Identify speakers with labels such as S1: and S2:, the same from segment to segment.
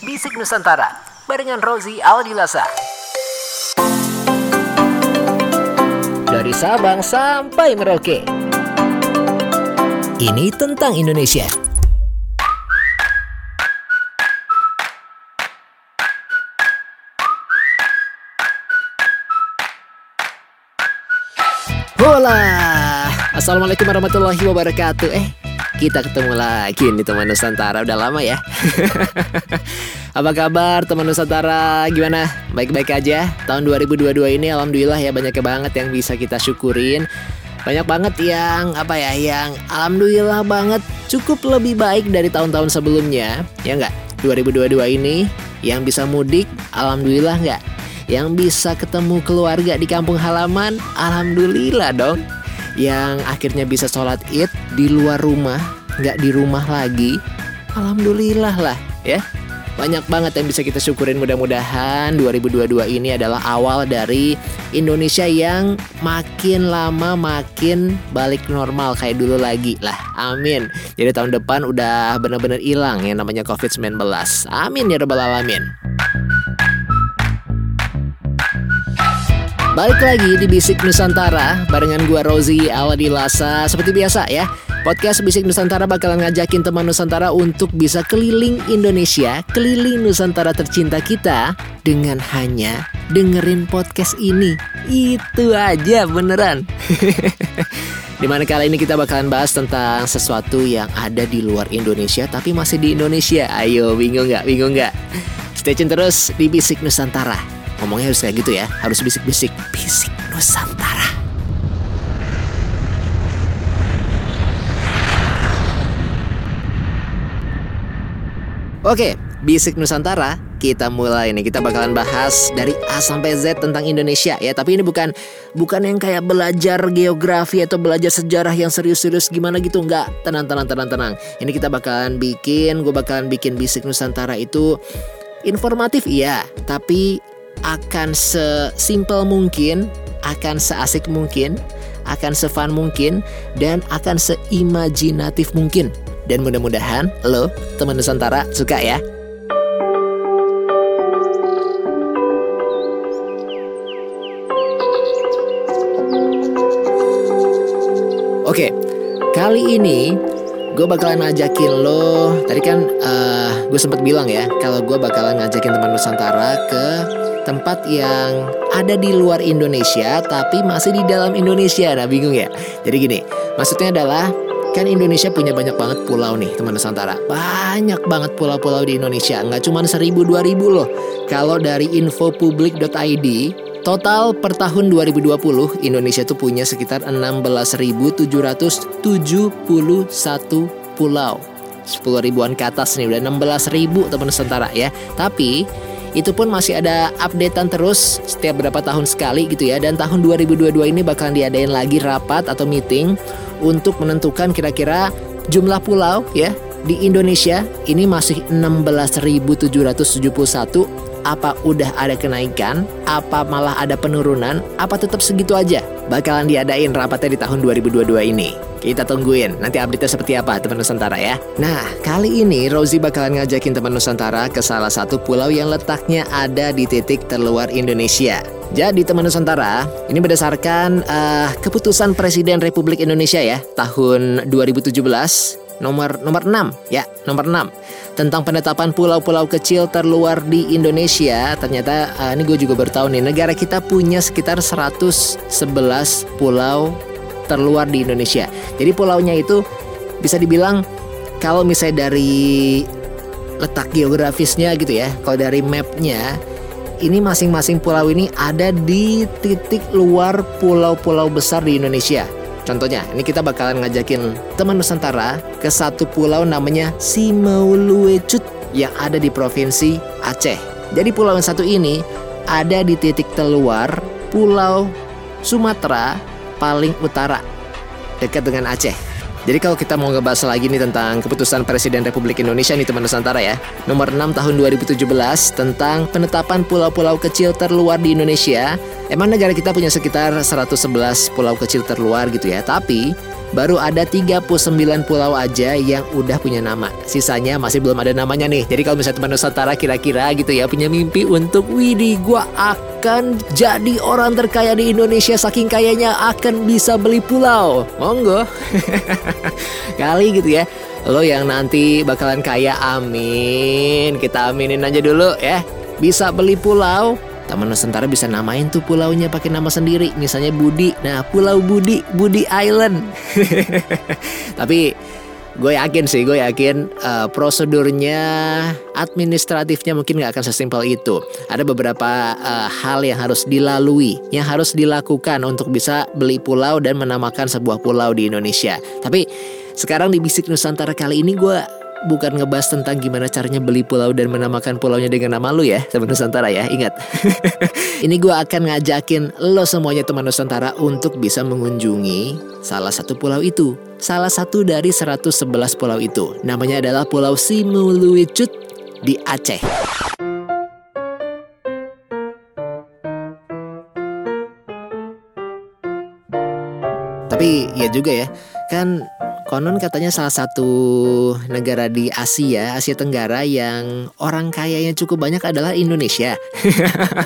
S1: Bisik Nusantara barengan Rozi Aldilasa. Dari Sabang sampai Merauke. Ini tentang Indonesia. Hola, Assalamualaikum warahmatullahi wabarakatuh. Eh, kita ketemu lagi nih teman Nusantara Udah lama ya Apa kabar teman Nusantara Gimana? Baik-baik aja Tahun 2022 ini Alhamdulillah ya Banyak banget yang bisa kita syukurin Banyak banget yang Apa ya Yang Alhamdulillah banget Cukup lebih baik dari tahun-tahun sebelumnya Ya enggak? 2022 ini Yang bisa mudik Alhamdulillah enggak? Yang bisa ketemu keluarga di kampung halaman Alhamdulillah dong yang akhirnya bisa sholat id di luar rumah, nggak di rumah lagi. Alhamdulillah lah ya. Banyak banget yang bisa kita syukurin mudah-mudahan 2022 ini adalah awal dari Indonesia yang makin lama makin balik normal kayak dulu lagi lah. Amin. Jadi tahun depan udah bener-bener hilang yang namanya COVID-19. Amin ya rabbal alamin. Balik lagi di Bisik Nusantara barengan gua Rozi Awadilasa seperti biasa ya. Podcast Bisik Nusantara bakalan ngajakin teman Nusantara untuk bisa keliling Indonesia, keliling Nusantara tercinta kita dengan hanya dengerin podcast ini. Itu aja beneran. Di mana kali ini kita bakalan bahas tentang sesuatu yang ada di luar Indonesia tapi masih di Indonesia. Ayo, bingung nggak? Bingung nggak? Stay tune terus di Bisik Nusantara. Ngomongnya harus kayak gitu ya, harus bisik-bisik. Bisik Nusantara. Oke, Bisik Nusantara. Kita mulai nih. Kita bakalan bahas dari A sampai Z tentang Indonesia ya. Tapi ini bukan bukan yang kayak belajar geografi atau belajar sejarah yang serius-serius gimana gitu. Nggak. Tenang tenang tenang tenang. Ini kita bakalan bikin gue bakalan bikin bisik Nusantara itu informatif iya. Tapi akan sesimpel mungkin, akan seasik mungkin, akan sefun mungkin, dan akan seimajinatif mungkin. Dan mudah-mudahan lo, teman Nusantara, suka ya. Oke, kali ini gue bakalan ngajakin lo. Tadi kan uh, gue sempat bilang ya, kalau gue bakalan ngajakin teman Nusantara ke tempat yang ada di luar Indonesia tapi masih di dalam Indonesia. Nah, bingung ya? Jadi gini, maksudnya adalah kan Indonesia punya banyak banget pulau nih teman Nusantara. Banyak banget pulau-pulau di Indonesia, nggak cuma seribu dua ribu loh. Kalau dari infopublik.id, total per tahun 2020 Indonesia tuh punya sekitar 16.771 pulau. 10 ribuan ke atas nih udah 16 ribu teman Nusantara ya. Tapi itu pun masih ada updatean terus setiap berapa tahun sekali gitu ya dan tahun 2022 ini bakalan diadain lagi rapat atau meeting untuk menentukan kira-kira jumlah pulau ya di Indonesia ini masih 16.771 apa udah ada kenaikan apa malah ada penurunan apa tetap segitu aja bakalan diadain rapatnya di tahun 2022 ini kita tungguin nanti update-nya seperti apa teman Nusantara ya. Nah, kali ini Rosie bakalan ngajakin teman Nusantara ke salah satu pulau yang letaknya ada di titik terluar Indonesia. Jadi teman Nusantara, ini berdasarkan uh, keputusan Presiden Republik Indonesia ya tahun 2017 nomor nomor 6 ya, nomor 6 tentang penetapan pulau-pulau kecil terluar di Indonesia. Ternyata uh, ini gue juga bertahu nih, negara kita punya sekitar 111 pulau terluar di Indonesia. Jadi pulaunya itu bisa dibilang kalau misalnya dari letak geografisnya gitu ya, kalau dari mapnya ini masing-masing pulau ini ada di titik luar pulau-pulau besar di Indonesia. Contohnya, ini kita bakalan ngajakin teman Nusantara ke satu pulau namanya Simauluecut yang ada di provinsi Aceh. Jadi pulau yang satu ini ada di titik terluar Pulau Sumatera paling utara dekat dengan Aceh. Jadi kalau kita mau ngebahas lagi nih tentang keputusan Presiden Republik Indonesia nih teman Nusantara ya. Nomor 6 tahun 2017 tentang penetapan pulau-pulau kecil terluar di Indonesia. Emang negara kita punya sekitar 111 pulau kecil terluar gitu ya. Tapi baru ada 39 pulau aja yang udah punya nama. Sisanya masih belum ada namanya nih. Jadi kalau misalnya teman Nusantara kira-kira gitu ya punya mimpi untuk Widi gua akan jadi orang terkaya di Indonesia saking kayanya akan bisa beli pulau. Monggo. Kali gitu ya. Lo yang nanti bakalan kaya amin. Kita aminin aja dulu ya. Bisa beli pulau, Taman Nusantara bisa namain tuh pulaunya pakai nama sendiri, misalnya Budi. Nah, Pulau Budi, Budi Island. Tapi gue yakin sih, gue yakin uh, prosedurnya, administratifnya mungkin nggak akan sesimpel itu. Ada beberapa uh, hal yang harus dilalui, yang harus dilakukan untuk bisa beli pulau dan menamakan sebuah pulau di Indonesia. Tapi sekarang di Bisik Nusantara kali ini gue bukan ngebahas tentang gimana caranya beli pulau dan menamakan pulaunya dengan nama lu ya, teman Nusantara ya. Ingat. Ini gue akan ngajakin lo semuanya teman Nusantara untuk bisa mengunjungi salah satu pulau itu. Salah satu dari 111 pulau itu. Namanya adalah Pulau Simuluicut di Aceh. Tapi ya juga ya, kan Konon katanya salah satu negara di Asia, Asia Tenggara yang orang kayanya cukup banyak adalah Indonesia.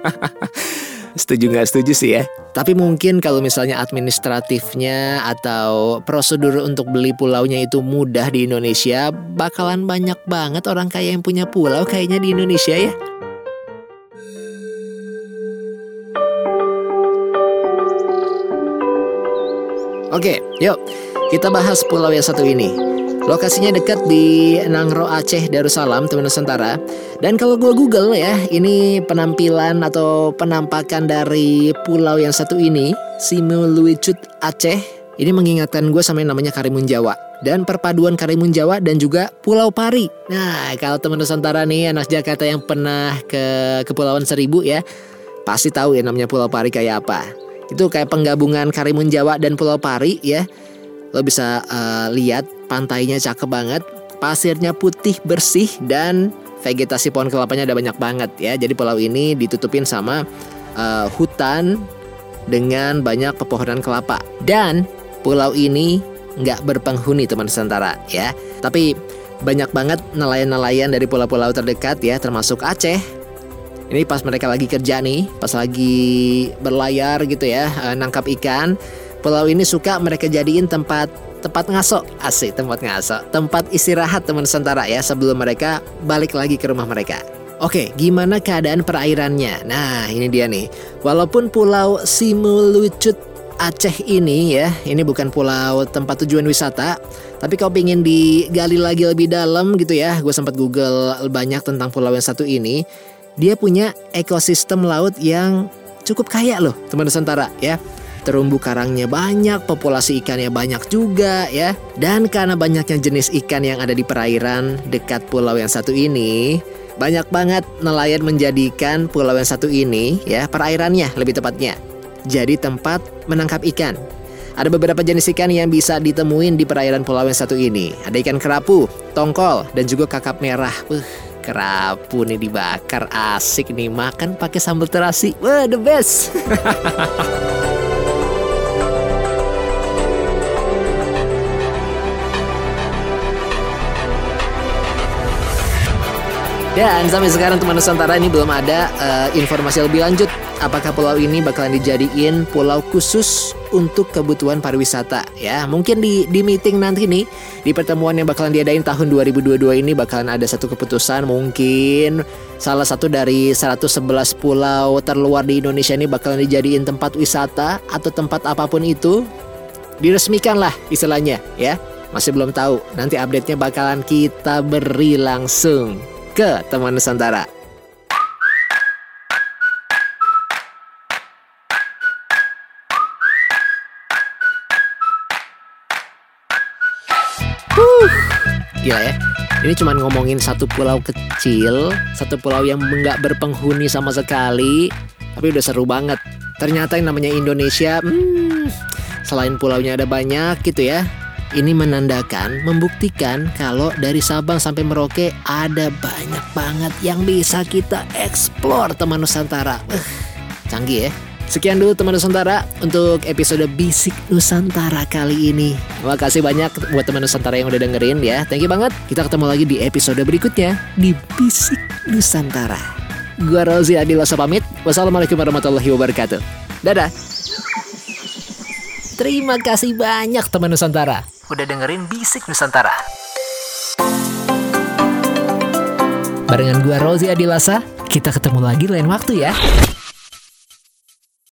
S1: setuju nggak setuju sih ya? Tapi mungkin kalau misalnya administratifnya atau prosedur untuk beli pulaunya itu mudah di Indonesia, bakalan banyak banget orang kaya yang punya pulau kayaknya di Indonesia ya. Oke, yuk kita bahas pulau yang satu ini. Lokasinya dekat di Nangro Aceh Darussalam, teman Nusantara. Dan kalau gue Google ya, ini penampilan atau penampakan dari pulau yang satu ini, Simuluicut Aceh. Ini mengingatkan gue sama yang namanya Karimun Jawa dan perpaduan Karimun Jawa dan juga Pulau Pari. Nah, kalau teman Nusantara nih anak Jakarta yang pernah ke Kepulauan Seribu ya, pasti tahu ya namanya Pulau Pari kayak apa. Itu kayak penggabungan Karimun Jawa dan Pulau Pari ya Lo bisa uh, lihat pantainya cakep banget, pasirnya putih bersih dan vegetasi pohon kelapanya ada banyak banget ya. Jadi pulau ini ditutupin sama uh, hutan dengan banyak pepohonan kelapa. Dan pulau ini nggak berpenghuni teman Nusantara ya. Tapi banyak banget nelayan-nelayan dari pulau-pulau terdekat ya, termasuk Aceh. Ini pas mereka lagi kerja nih, pas lagi berlayar gitu ya, uh, nangkap ikan Pulau ini suka mereka jadiin tempat tempat ngaso, asik tempat ngaso, tempat istirahat teman Nusantara ya sebelum mereka balik lagi ke rumah mereka. Oke, gimana keadaan perairannya? Nah, ini dia nih. Walaupun Pulau Simulucut Aceh ini ya, ini bukan pulau tempat tujuan wisata, tapi kalau ingin digali lagi lebih dalam gitu ya, gue sempat google banyak tentang pulau yang satu ini. Dia punya ekosistem laut yang cukup kaya loh, teman Nusantara ya terumbu karangnya banyak, populasi ikannya banyak juga ya. Dan karena banyaknya jenis ikan yang ada di perairan dekat pulau yang satu ini, banyak banget nelayan menjadikan pulau yang satu ini ya, perairannya lebih tepatnya. Jadi tempat menangkap ikan. Ada beberapa jenis ikan yang bisa ditemuin di perairan pulau yang satu ini. Ada ikan kerapu, tongkol, dan juga kakap merah. Uh, kerapu nih dibakar asik nih makan pakai sambal terasi. Wah, the best. Dan sampai sekarang teman Nusantara ini belum ada uh, informasi lebih lanjut apakah pulau ini bakalan dijadiin pulau khusus untuk kebutuhan pariwisata ya. Mungkin di di meeting nanti nih di pertemuan yang bakalan diadain tahun 2022 ini bakalan ada satu keputusan mungkin salah satu dari 111 pulau terluar di Indonesia ini bakalan dijadiin tempat wisata atau tempat apa pun itu diresmikan lah istilahnya ya. Masih belum tahu. Nanti update-nya bakalan kita beri langsung ke teman Nusantara. Huh, gila ya. Ini cuma ngomongin satu pulau kecil, satu pulau yang nggak berpenghuni sama sekali, tapi udah seru banget. Ternyata yang namanya Indonesia, hmm, selain pulaunya ada banyak gitu ya, ini menandakan, membuktikan kalau dari Sabang sampai Merauke ada banyak banget yang bisa kita eksplor teman Nusantara. Uh, canggih ya. Sekian dulu teman Nusantara untuk episode Bisik Nusantara kali ini. Terima kasih banyak buat teman Nusantara yang udah dengerin ya. Thank you banget. Kita ketemu lagi di episode berikutnya di Bisik Nusantara. Gua Rozi Adilosa pamit. Wassalamualaikum warahmatullahi wabarakatuh. Dadah. Terima kasih banyak teman Nusantara. Udah dengerin Bisik Nusantara. Barengan gua Rozi Adilasa, kita ketemu lagi lain waktu ya.